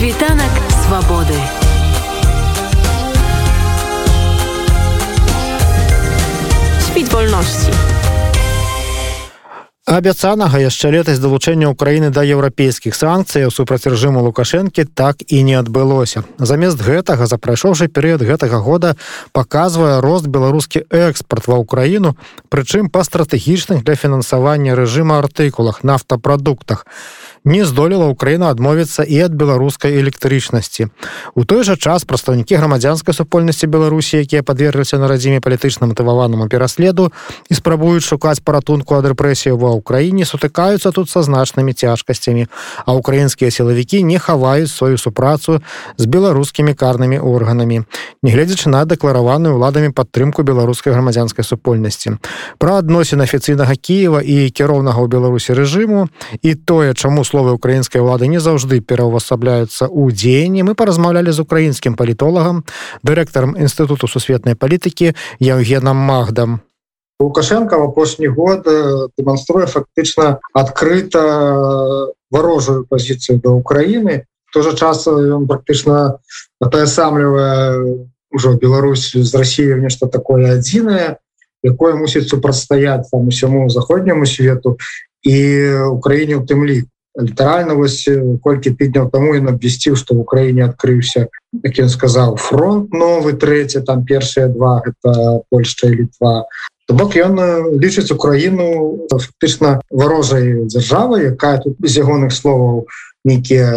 Світанак свабоды. Світ вольнасці. абяцанага яшчэ летась далучэння ўкраіны да еўрапейскіх санкцыяў супраць рэжыму лукашэнкі так і не адбылося замест гэтага за прайшоўшы перыяд гэтага года паказвае рост беларускі экспорт ва ўкраіну прычым па стратэгічных для фінансавання рэжыма артыкулах нафтапрадуктах не здолела ўкраіна адмовіцца і ад беларускай электрычнасці. У той жа час прадстаўнікі грамадзянскай супольнасці беларусі якія падвергліся на радзіме палітычна матываванаму пераследу і спрабуюць шукаць паратунку ад рэпрэсію ва ўкраіне сутыкаюцца тут са значнымі цяжкасцямі. А украінскія сілавікі не хаваюць сваю супрацу з беларускімі карнымі органамі нягледзячы на дэклараваную ўладамі падтрымку беларускай грамадзянскай супольнасці. Пра адносін афіцыйнага Киева і кіроўнага ў беларусі рэжыму і тое чаму словы украінскай улады не заўжды пераўвасабляюцца ў дзеянні мы паразмаўлялі з украінскім палітолагам дырэктарам інстытуту сусветнай палітыкі Евгенам магдам лукашенко в апошні год дэманструе фактычна адкрыта варожую пазіцыю да Украіны то же час ён практычна атаясамлівае ўжо Беларусь з Росіі нешта такое адзінае якое мусіць супрацьстаяць там усяму заходняму свету і Украіне у тым ліку літаральна вось колькі тыдняў таму ён абвясціў што в Украіне адкрыўся як ён сказаў фронт новы трэці там першыя два гэта Польшча і літва То бок ён лічыць Украіну фактычна варожай дзяржавы якая тут без ягоных словаў Нейкія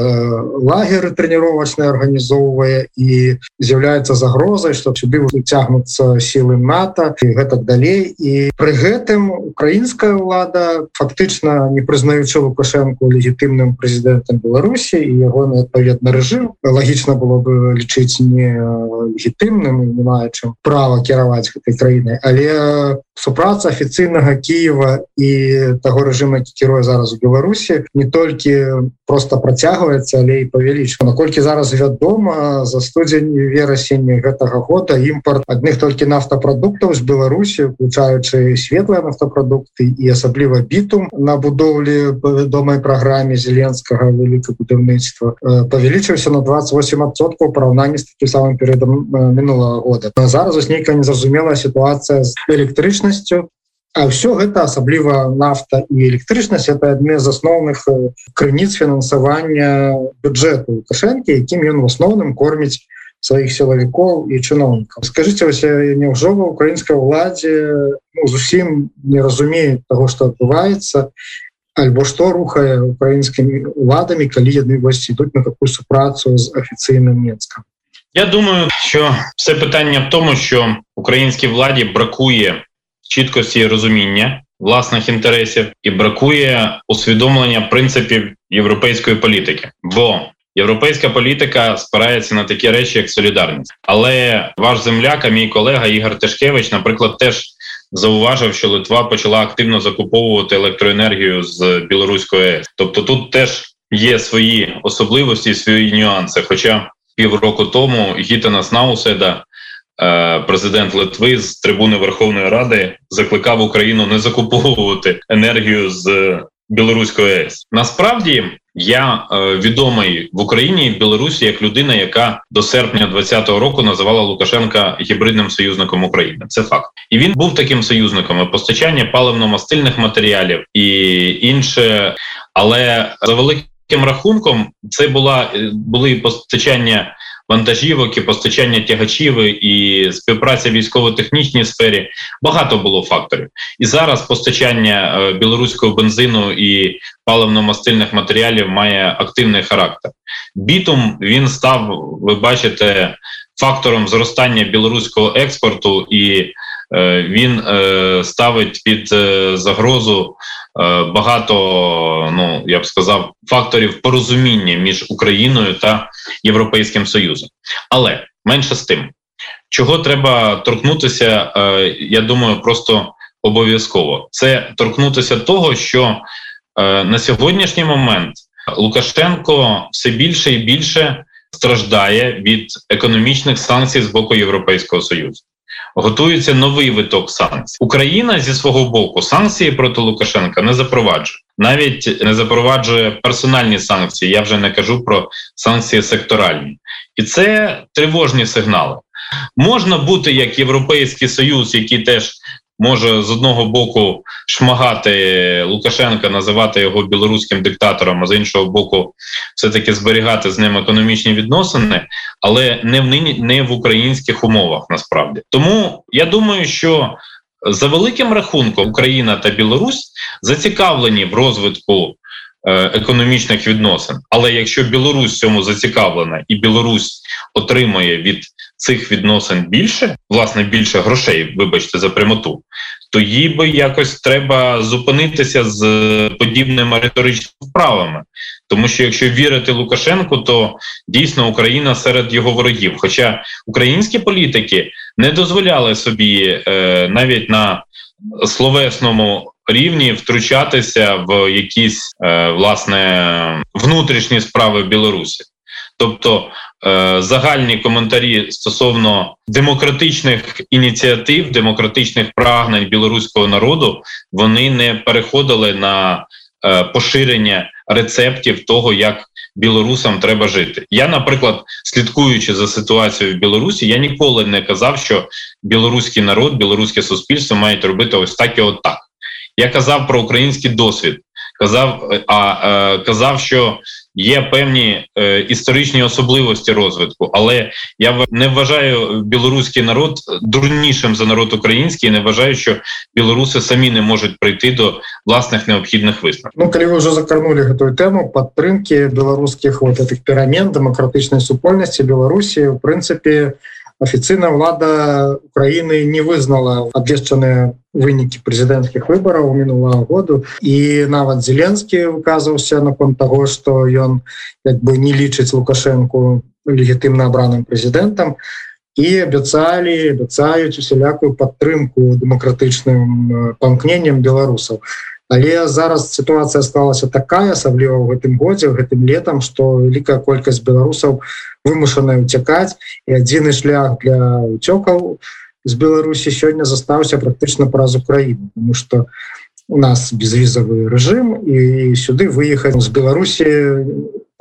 лагеры трэніровачныя арганізоўвае і з'яўляецца загрозай што сюды выцягнуцца сілы НАТО і гэтак далей. І пры гэтым украінская ўлада фактычна не прызнаючы лукашэнку легітымным прэзідэнтам Беларусі і ягоны адпаведны рэжым лагічна было бы лічыць не легітымным не мае чым права кіраваць гэтай краінай але супраца афіцыйнага Киева і таго рэжыма кіруе зараз у Беларусі не толькі просто працягваецца але і павялічва наколькі зараз вядома за студзень верасень гэтага года імпорт адных толькі нафтапрадуктаў з Беларусі включаючы светлыя нафтапрадукты і асабліва бітум на будоўлі вядомай праграме зеленскага вялікае будаўніцтва павялічыўся на 28соткаў параўнанні з такім самым перыядам мінулого года. Зараз нейкая незразумелая сітуацыя з электрычнасцю А все гэта асабліва нафта і электрычнасць это адне з асноўных крыніц фінансавання бюджэту лукашэнкі якім ён в асноўным корміць сваіх сілавікоў і чыноўнікаў скажите вось няўжо ва украінскай уладзе ну, зусім не разумеюць того что адбываецца альбо што рухае украінскімі уладамі калі яны вось ідуць на такую супрацу з афіцыйным Мецкам Я думаю що все питання в тому що українській владі бракує чіткості розуміння власних інтересів і бракує усвідомлення принципів європейської політики, бо європейська політика спирається на такі речі, як солідарність. Але ваш земляк, а мій колега Ігор Тишкевич, наприклад, теж зауважив, що Литва почала активно закуповувати електроенергію з білоруської АЕС. Тобто, тут теж є свої особливості, свої нюанси. Хоча півроку тому Гітана Снауседа президент Литви з трибуни Верховної Ради закликав Україну не закуповувати енергію з білоруської АЕС. Насправді я е, відомий в Україні і в Білорусі як людина, яка до серпня 2020 року називала Лукашенка гібридним союзником України. Це факт, і він був таким союзником і постачання паливно-мастильних матеріалів і інше, але за великим рахунком це була були постачання вантажівок і постачання тягачів і співпраця військово-технічній сфері багато було факторів. І зараз постачання е, білоруського бензину і паливно-мастильних матеріалів має активний характер. Бітум він став, ви бачите, фактором зростання білоруського експорту і він е, ставить під загрозу Е, багато, ну я б сказав, факторів порозуміння між Україною та Європейським Союзом. Але менше з тим, чого треба торкнутися, е, я думаю, просто обов'язково це торкнутися того, що е, на сьогоднішній момент Лукашенко все більше і більше страждає від економічних санкцій з боку Європейського союзу. Готується новий виток санкцій. Україна зі свого боку санкції проти Лукашенка не запроваджує, навіть не запроваджує персональні санкції. Я вже не кажу про санкції секторальні, і це тривожні сигнали. Можна бути як Європейський Союз, який теж може з одного боку шмагати Лукашенка, називати його білоруським диктатором, а з іншого боку, все таки зберігати з ним економічні відносини, але не в нині не в українських умовах. Насправді тому я думаю, що за великим рахунком Україна та Білорусь зацікавлені в розвитку. Е, економічних відносин, але якщо Білорусь цьому зацікавлена і Білорусь отримує від цих відносин більше, власне, більше грошей, вибачте, за прямоту, то їй би якось треба зупинитися з подібними риторичними вправами. Тому що якщо вірити Лукашенку, то дійсно Україна серед його ворогів. Хоча українські політики не дозволяли собі е, навіть на словесному рівні втручатися в якісь е, власне внутрішні справи Білорусі. Тобто е, загальні коментарі стосовно демократичних ініціатив, демократичних прагнень білоруського народу, вони не переходили на е, поширення рецептів того, як білорусам треба жити. Я, наприклад, слідкуючи за ситуацією в Білорусі, я ніколи не казав, що білоруський народ, білоруське суспільство мають робити ось так і от так. Я казав про український досвід, казав, а е, казав, що є певні е, історичні особливості розвитку, але я не вважаю білоруський народ дурнішим за народ український. і Не вважаю, що білоруси самі не можуть прийти до власних необхідних висновків. Ну калі ви вже закарнули гэтую тему падтрымки беларускіх вот этих перамен дэмакратычнай супольнасці Беларусі в прынцыпе афіцыйная ўлада Украіны не вызнала абвешчаныя вынікі прэзідэнцкіх выбараў мінулого году і нават зеленскі выказваўся наконт таго што ён як бы не лічыць лукашэнку легітымна абраным прэзідэнтам і абяцалі абяцаюць усялякую падтрымку дэмакратычным памкненнем беларусаў Але зараз сітуацыя сталася такая асабліва ў гэтым годзе гэтым летам што вялікая колькасць беларусаў вымушаная уцякаць і адзіны шлях для уцёкаў з Беларусі сёння застаўся практычна праз Украіну тому что у нас безвізавы рэжым і сюды выехаць з Беларусі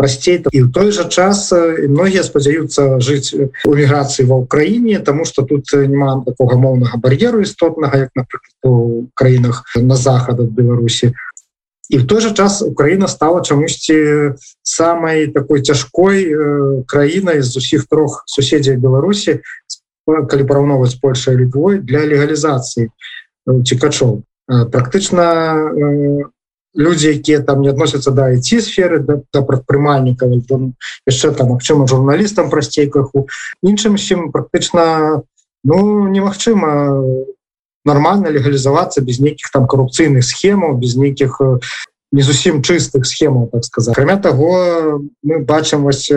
прасцей і ў той жа час многія спадзяюцца жыць у міграцыі ва ўкраіне тому что тут няма такога моўнага бар'еру істотнага як напрыклад у краінах на захад ад Беларусі і в той жа час Украіна стала чамусьці самай такой цяжкой краінай з усіх трох суседзяў Беларусі калі параўноўваць Польшай літвой для легалізацыі цікачоў практычна людзі якія там не адносяцца да ці сферы да, да прадпрымальнікаў яшчэ там магчыма журналістам прасцей крыху іншым чым практычна ну немагчыма нормально легалізавацца без нейкіх там карупцыйных схемаў без нейкіх не зусім чыстых схемаў так сказать акрамя того мы бачым вось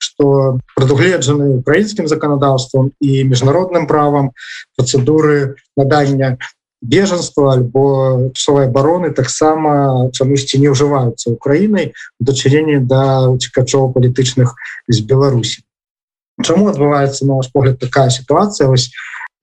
что прадугледжаны украінскім заканадаўствам і міжнародным правам працэдуры надання бежанства альбо часовой обороны таксама чамусьці не ўжываюцца Украінай дачыненні да уцікачоў палітычных з Беларусі Чаму адбываецца на ваш погляд такая сітуацыя вось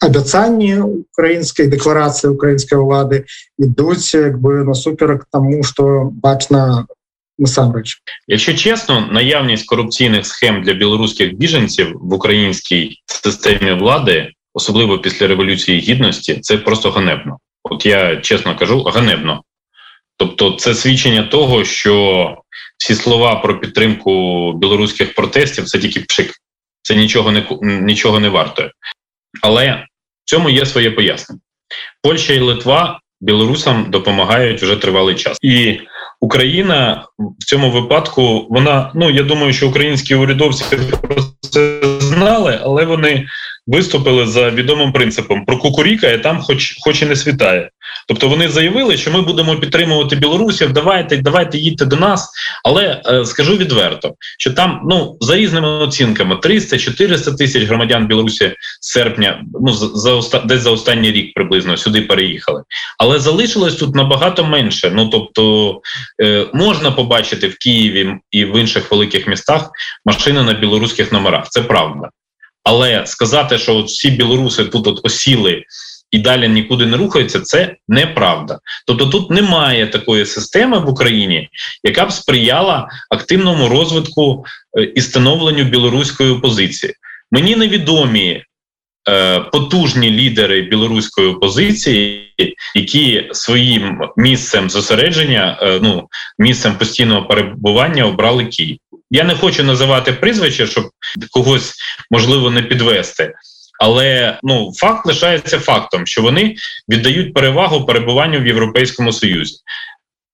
абяцанні украінскай дэкларацыі украінскай улады ідуць як бы насуперак тому что бачна насамрэч якщо чесно наявність корупційних схем для білоруських біженців в українській системі влади особливо після революції гідності, це просто ганебно. От я чесно кажу, ганебно. Тобто, це свідчення того, що всі слова про підтримку білоруських протестів це тільки пшик, це нічого не нічого не вартує. Але в цьому є своє пояснення. Польща і Литва білорусам допомагають вже тривалий час. І Україна в цьому випадку, вона, ну я думаю, що українські урядовці про це знали, але вони виступили за відомим принципом про кукурікає там, хоч хоч і не світає. Тобто вони заявили, що ми будемо підтримувати білорусів. Давайте, давайте їдьте до нас. Але е, скажу відверто, що там ну за різними оцінками 300-400 тисяч громадян Білорусі з серпня, ну за за десь за останній рік приблизно сюди переїхали. Але залишилось тут набагато менше. Ну тобто е, можна побачити в Києві і в інших великих містах машини на білоруських номерах. Це правда. Але сказати, що от всі білоруси тут от осіли і далі нікуди не рухаються, це неправда. Тобто тут немає такої системи в Україні, яка б сприяла активному розвитку е, і становленню білоруської опозиції. Мені невідомі Е, потужні лідери білоруської опозиції, які своїм місцем зосередження, е, ну місцем постійного перебування обрали Київ. Я не хочу називати прізвище, щоб когось можливо не підвести. Але ну факт лишається фактом, що вони віддають перевагу перебуванню в Європейському Союзі,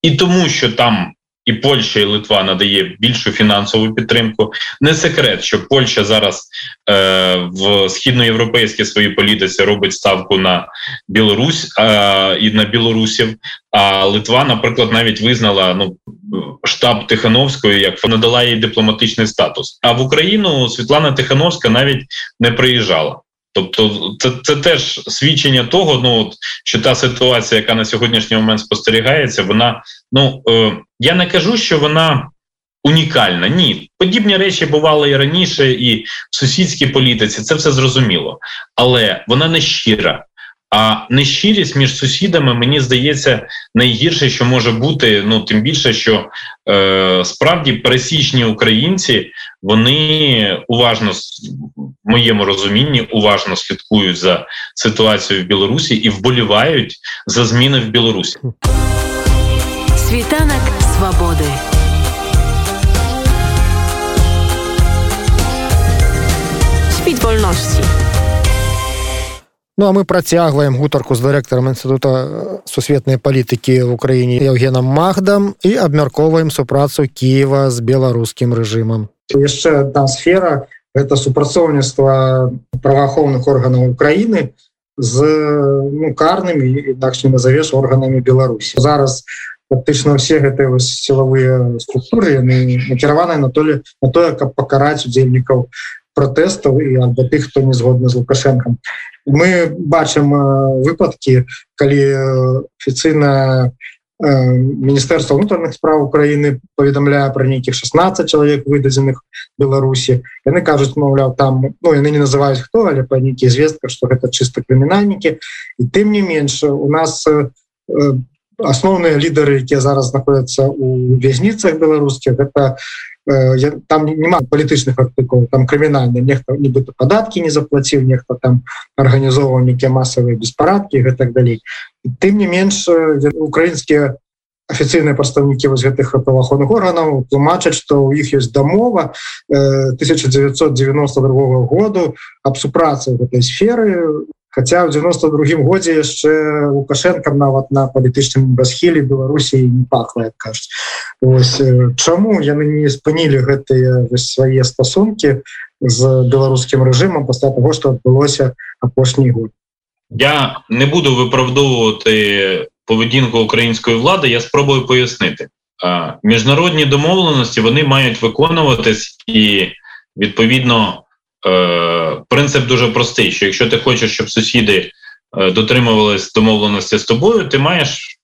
і тому, що там і Польща і Литва надає більшу фінансову підтримку. Не секрет, що Польща зараз е, в східноєвропейській своїй політиці робить ставку на Білорусь е, і на білорусів. А Литва, наприклад, навіть визнала ну штаб Тихановської, як надала їй дипломатичний статус. А в Україну Світлана Тихановська навіть не приїжджала. Тобто, це це теж свідчення того, ну от що та ситуація, яка на сьогоднішній момент спостерігається, вона ну е, я не кажу, що вона унікальна. Ні, подібні речі бували і раніше, і в сусідській політиці це все зрозуміло, але вона не щира. А нещирість між сусідами, мені здається, найгірше, що може бути. Ну тим більше, що е, справді пересічні українці вони уважно в моєму розумінні уважно слідкують за ситуацією в Білорусі і вболівають за зміни в Білорусі. Світанок свободи. Світ вольності. Ну а мы працягваем гутарку з дырэктарам інститута сусветнай палітыкі в Україні Евгенам Магдам і абмяркоўваем супрацу Киева з беларускім рэжымам. яшчэ одна сфера это супрацоўніцтва праваахоўных органаў Украіны з ну, карнымі інакш не назавеш органамі Беларусі зараз фактычна ўсе гэтыя сілавыя структуры яны накіраваныя на толі на тое каб пакараць удзельнікаў пратэстаў і альбо тых хто не згодны з лукашэнкам мы бачым выпадкі калі афіцыйна міністэрства унутраных справ Украіны паведамляе пра нейкіх 16 чалавек выдадзеных Беларусі яны кажуць маўляў там ну яны не называюць хто але па нейкія звестка што гэта чыста крымінальнікі і тым не менш у нас асноўныя лідары якія зараз знаходяцца у вязніцах беларускіх гэта там няма палітычных артыкул там крымінальны нехта нібыта падаткі не заплаціў нехта там арганізоўваў нейкія масавыя беспарадкі так далей тым не менш украінскія афіцыйныя прадстаўнікі вось гэтых праваходных органаў тлумачаць што ў іх ёсць дамова 1992 году аб супрацы гэтай сферы Хаця в 92 годзе яшчэ лукашенко нават на палітычным расхілі Беларусі не пахла як кажуць чаму яны не спынілі гэтыя свае стасункі з беларускім рэжымам пасля того что адбылося апошні год я не буду виправдовувати поведінку української влади я спробую пояснити міжнародні домовленості вони мають виконуватись і відповідно Е, принцип дуже простий: що якщо ти хочеш, щоб сусіди е, дотримувались домовленості з тобою, ти маєш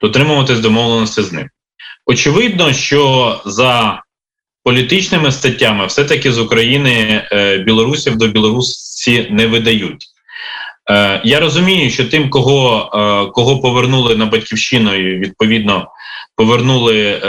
дотримуватись домовленості з ним. Очевидно, що за політичними статтями все-таки з України е, білорусів до Білорусі не видають. Я розумію, що тим, кого кого повернули на батьківщину, і відповідно повернули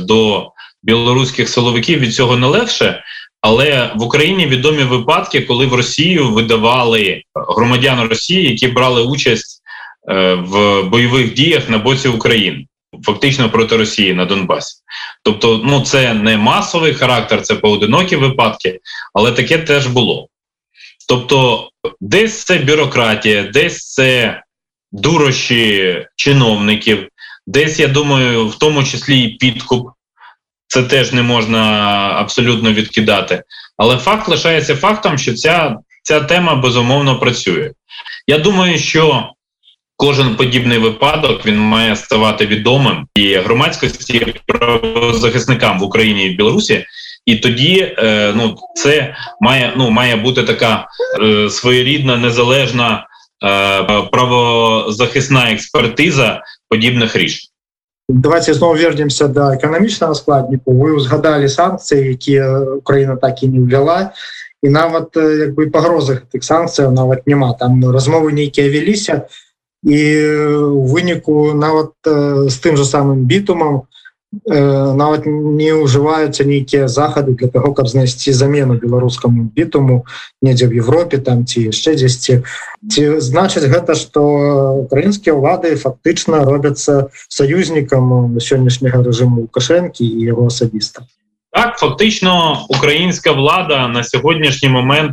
до білоруських силовиків, від цього не легше. Але в Україні відомі випадки, коли в Росію видавали громадян Росії, які брали участь е, в бойових діях на боці України, фактично проти Росії на Донбасі. Тобто, ну це не масовий характер, це поодинокі випадки, але таке теж було. Тобто, десь це бюрократія, десь це дурощі чиновників, десь я думаю, в тому числі і підкуп це теж не можна абсолютно відкидати. Але факт лишається фактом, що ця, ця тема безумовно працює. Я думаю, що кожен подібний випадок він має ставати відомим і громадськості і правозахисникам в Україні і в Білорусі. І тоді е, ну, це має ну, має бути така е, своєрідна незалежна е, правозахисна експертиза подібних рішень. давайте зноў вернемся до эканамічнага складніку вы узгадалі санкцыі якія Украіна так і не ўвяла і нават як бы пагрозах тых санкцыяў нават няма там размовы нейкія вяліся і у выніку нават з тым же самым бітумам Нават не ўжываюцца нейкія захады для того каб знайсці замену беларускаму бітуму недзе в Европе там ці яшчэ дзесьці. Ці значыць гэта что украінскія ўлады фактычна робяцца саюзнікам сённяшняга рэжыму лукашэнкі і яго асабіста? Так фактично українська влада на сьогоднішній момент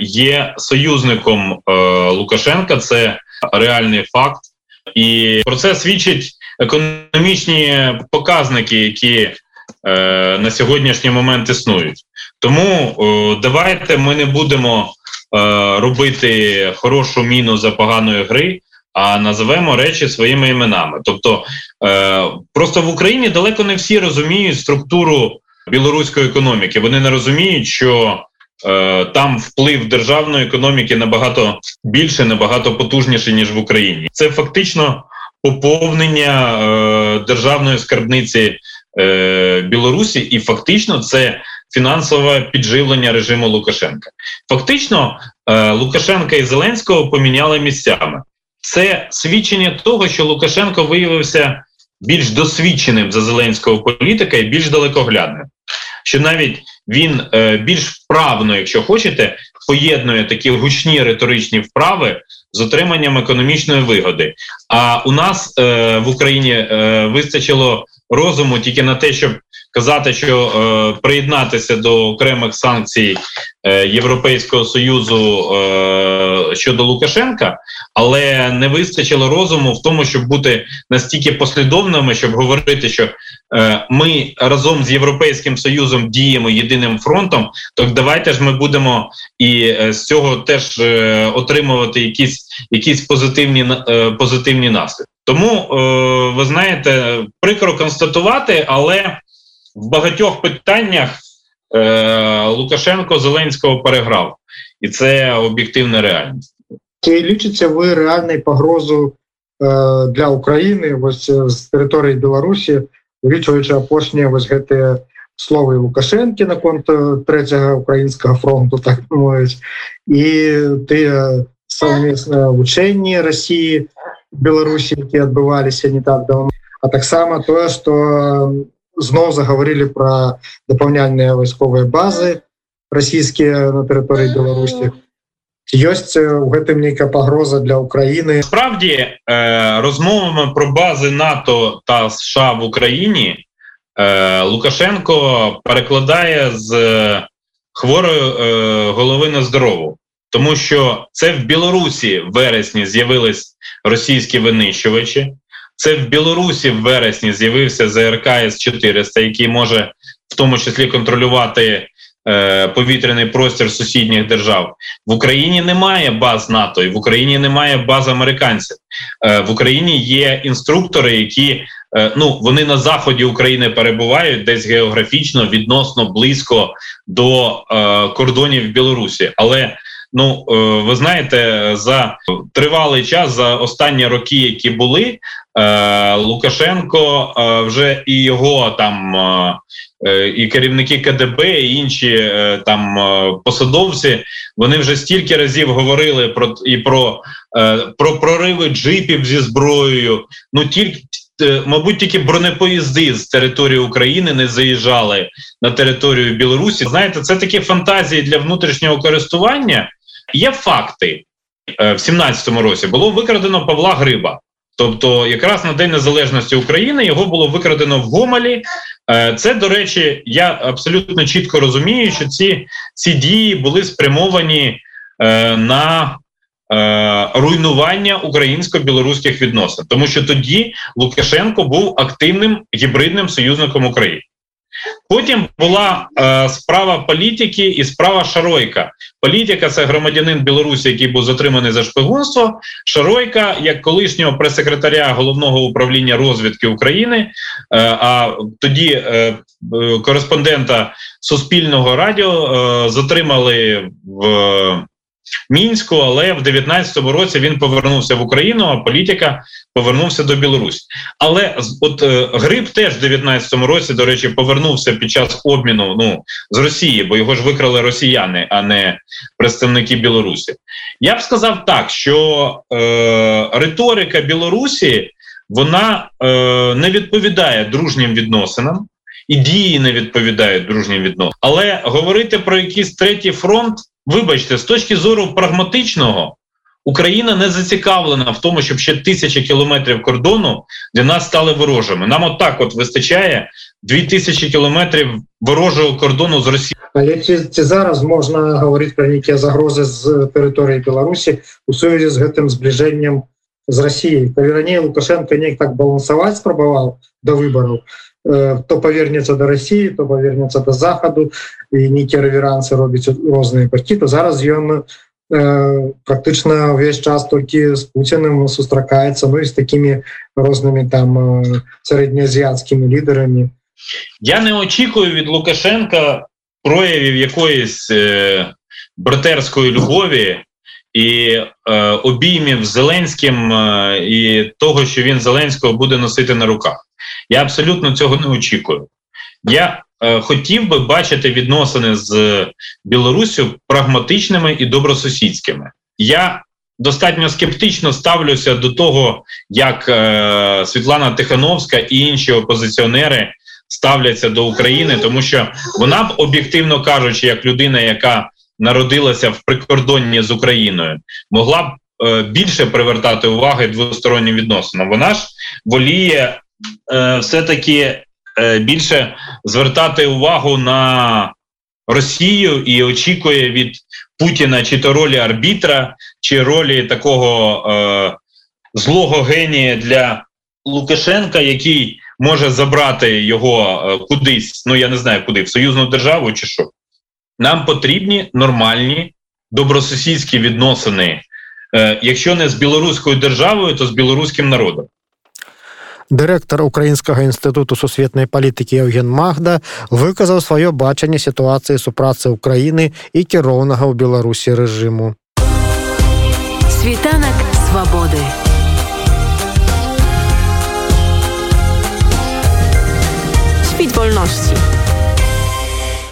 є союзником е, Лукашенка. Це реальний факт, і про це свідчить економічні показники, які е, на сьогоднішній момент існують. Тому е, давайте ми не будемо е, робити хорошу міну за поганої гри. А називемо речі своїми іменами. Тобто е, просто в Україні далеко не всі розуміють структуру білоруської економіки. Вони не розуміють, що е, там вплив державної економіки набагато більше, набагато потужніше ніж в Україні. Це фактично поповнення е, державної скарбниці е, Білорусі, і фактично це фінансове підживлення режиму Лукашенка. Фактично, е, Лукашенка і Зеленського поміняли місцями. Це свідчення того, що Лукашенко виявився більш досвідченим за зеленського політика і більш далекоглядним. Що навіть він більш вправно, якщо хочете, поєднує такі гучні риторичні вправи з отриманням економічної вигоди. А у нас е, в Україні е, вистачило розуму тільки на те, щоб казати, що е, приєднатися до окремих санкцій е, Європейського союзу е, щодо Лукашенка, але не вистачило розуму в тому, щоб бути настільки послідовними, щоб говорити, що ми разом з європейським союзом діємо єдиним фронтом. То давайте ж ми будемо і е, з цього теж е, отримувати якісь якісь позитивні е, позитивні наслідки. Тому е, ви знаєте, прикро констатувати, але в багатьох питаннях е, Лукашенко Зеленського переграв, і це об'єктивна реальність. Чи лічиться ви реальною погрозу е, для України ось з території Білорусі, улічуючи апошнє ось гэты словы Лукашэнкі наконт трэцяга украінскага фронту так мовіць і тыя совместныя вучэнні Росіі Беларусі які адбываліся не так давно а таксама тое что зноў заговорили про дапаўняльныя вайсковыя базы расійскія на тэрыторыі Беларусі ёсць у гэтым нейкая пагроза для Украіны справді розмовами про бази НАТО та США в Україні Лукашенко перекладає з хворої голови на здорову, тому що це в Білорусі в вересні з'явились російські винищувачі. Це в Білорусі в вересні з'явився ЗРК С-400, який може в тому числі контролювати е, повітряний простір сусідніх держав. В Україні немає баз НАТО, і в Україні немає баз американців. Е, в Україні є інструктори, які е, ну вони на заході України перебувають десь географічно відносно близько до е, кордонів Білорусі, але Ну, е, ви знаєте, за тривалий час за останні роки, які були, е, Лукашенко е, вже і його там і керівники КДБ, і інші там посадовці, вони вже стільки разів говорили про і про, про прориви джипів зі зброєю. Ну тільки. Мабуть, тільки бронепоїзди з території України не заїжджали на територію Білорусі. Знаєте, це такі фантазії для внутрішнього користування, Є факти е, в 17-му році було викрадено Павла Гриба. Тобто, якраз на День Незалежності України його було викрадено в Гомелі. Е, це, до речі, я абсолютно чітко розумію, що ці ці дії були спрямовані е, на руйнування українсько-білоруських відносин, тому що тоді Лукашенко був активним гібридним союзником України. Потім була е, справа політики і справа Шаройка. Політика це громадянин Білорусі, який був затриманий за шпигунство. Шаройка, як колишнього прес-секретаря головного управління розвідки України, е, а тоді е, е, кореспондента Суспільного радіо е, затримали в мінську, але в 19-му році він повернувся в Україну. А політика повернувся до Білорусі. Але от е, Гриб теж в 19-му році, до речі, повернувся під час обміну ну з Росії, бо його ж викрали росіяни, а не представники Білорусі. Я б сказав так, що е, риторика Білорусі вона е, не відповідає дружнім відносинам. І дії не відповідають дружнім відносинам. Але говорити про якийсь третій фронт, вибачте, з точки зору прагматичного, Україна не зацікавлена в тому, щоб ще тисячі кілометрів кордону для нас стали ворожими. Нам от так от вистачає дві тисячі кілометрів ворожого кордону з Росією. Але ці, ці зараз можна говорити про які загрози з території Білорусі у сувязі з гэтым зближеннем з Росією. Калі раней Лукашенко неяк так балансаваць спрабаваў до выбораў, э, то павернецца до Росіі, то павернецца до захаду і нейкія рэверансы робіць розныя бакі, то зараз ён э, практычна ўвесь час толькі з Пуціным сустракаецца ну і з такімі рознымі там э, сярэднеазіяцкімі лідарамі. Я не очікую від Лукашенка проявів якоїсь е, братерської любові і е, обіймів з Зеленським е, і того, що він Зеленського буде носити на руках. Я абсолютно цього не очікую. Я е, хотів би бачити відносини з Білоруссю прагматичними і добросусідськими. Я достатньо скептично ставлюся до того, як е, Світлана Тихановська і інші опозиціонери ставляться до України, тому що вона б об'єктивно кажучи, як людина, яка народилася в прикордонні з Україною, могла б е, більше привертати уваги двостороннім відносинам. Вона ж воліє е, все таки е, більше звертати увагу на Росію і очікує від Путіна чи то ролі арбітра, чи ролі такого е, злого генія для Лукашенка, який може забрати його е, кудись, ну я не знаю куди, в союзну державу чи що. Нам потрібні нормальні добросусідські відносини, якщо не з білоруською державою, то з білоруським народом. Дырэктар украінскага інстытуту сусветнай палітыкі Евген Магда выказаў сваё бачанне сітуацыі супрацы Украіны і кіроўнага ў Беларусі рэжыму. Світанак свабоды. Świt wolności.